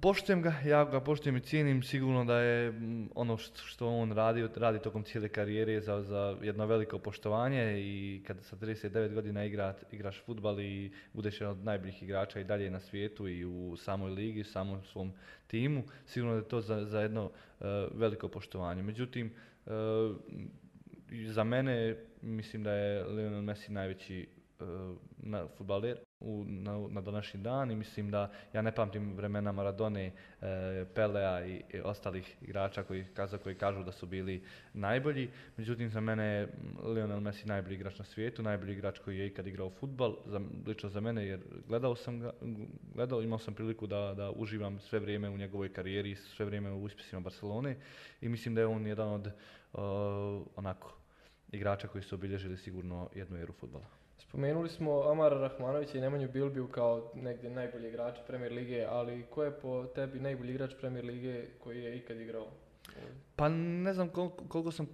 poštujem ga, ja ga poštujem i cijenim, sigurno da je ono što, on radi, radi tokom cijele karijere za, za jedno veliko poštovanje i kada sa 39 godina igra, igraš futbal i budeš jedan od najboljih igrača i dalje na svijetu i u samoj ligi, u samom svom timu, sigurno da je to za, za jedno e, veliko poštovanje. Međutim, e, za mene mislim da je Lionel Messi najveći na futbaler u, na, na današnji dan i mislim da ja ne pamtim vremena Maradone, e, Pelea i, ostalih igrača koji, kaza, koji kažu da su bili najbolji. Međutim, za mene je Lionel Messi najbolji igrač na svijetu, najbolji igrač koji je ikad igrao futbal, za, lično za mene jer gledao sam ga, gledao, imao sam priliku da, da uživam sve vrijeme u njegovoj karijeri, sve vrijeme u uspjesima Barcelone i mislim da je on jedan od onako igrača koji su obilježili sigurno jednu eru futbala. Spomenuli smo Amara Rahmanovića i Nemanju Bilbiju kao negdje najbolji igrač Premier Lige, ali ko je po tebi najbolji igrač Premier Lige koji je ikad igrao? Pa ne znam koliko, sam e,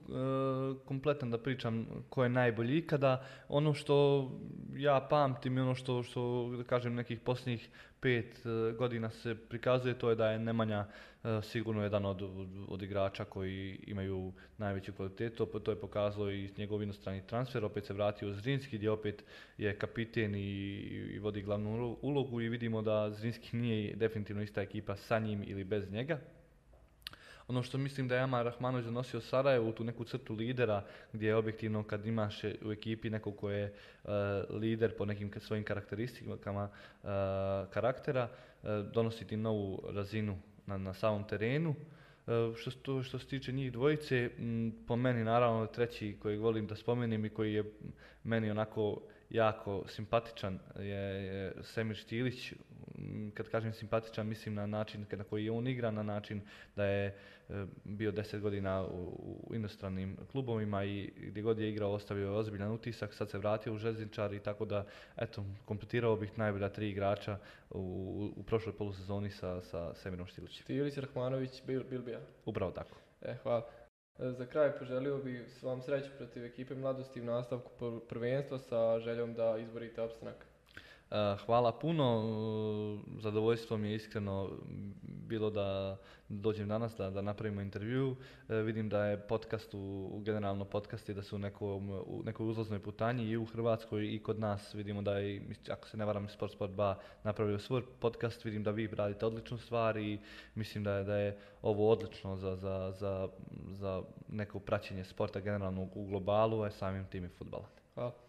kompletan da pričam ko je najbolji ikada. Ono što ja pamtim i ono što, što da kažem nekih posljednjih pet e, godina se prikazuje to je da je Nemanja e, sigurno jedan od, od, igrača koji imaju najveću kvalitetu. To je pokazalo i njegov inostrani transfer. Opet se vratio Zrinski gdje opet je kapiten i, i vodi glavnu ulogu i vidimo da Zrinski nije definitivno ista ekipa sa njim ili bez njega. Ono što mislim da je Amar Rahmanović donosio Sarajevu, tu neku crtu lidera, gdje je objektivno kad imaš u ekipi nekog ko je e, lider po nekim svojim karakteristikama uh, karaktera, uh, donosi ti novu razinu na, na samom terenu. Što, što se tiče njih dvojice, po meni naravno treći koji volim da spomenem i koji je meni onako jako simpatičan je, je Semir Štilić. Kad kažem simpatičan, mislim na način na koji je on igra, na način da je e, bio deset godina u, inostranim klubovima i gdje god je igrao ostavio je ozbiljan utisak, sad se vratio u željezničar i tako da, eto, kompletirao bih najbolja tri igrača u, u prošloj polusezoni sa, sa Semirom Štilićem. Štilić, Rahmanović, Bilbija. Upravo tako. E, hvala. Za kraj poželio bih vam sreću protiv ekipe mladosti u nastavku prvenstva sa željom da izborite opstanak. Eh, hvala puno, eh, zadovoljstvo mi je iskreno bilo da dođem danas da, da napravimo intervju. Eh, vidim da je podcast u, generalno podcast da su u, nekom, u nekoj uzlaznoj putanji i u Hrvatskoj i kod nas. Vidimo da je, ako se ne varam, Sport Sport 2 napravio svoj podcast. Vidim da vi radite odličnu stvar i mislim da je, da je ovo odlično za, za, za, za neko praćenje sporta generalno u globalu, a samim tim i futbala. Hvala.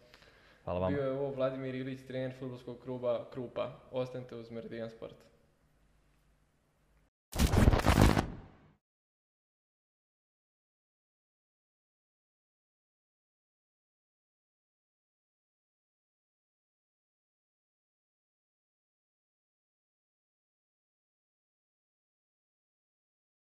Hvala vam. Bio je ovo Vladimir Ilić, trener futbolskog kluba Krupa. Ostanite uz Meridian Sport.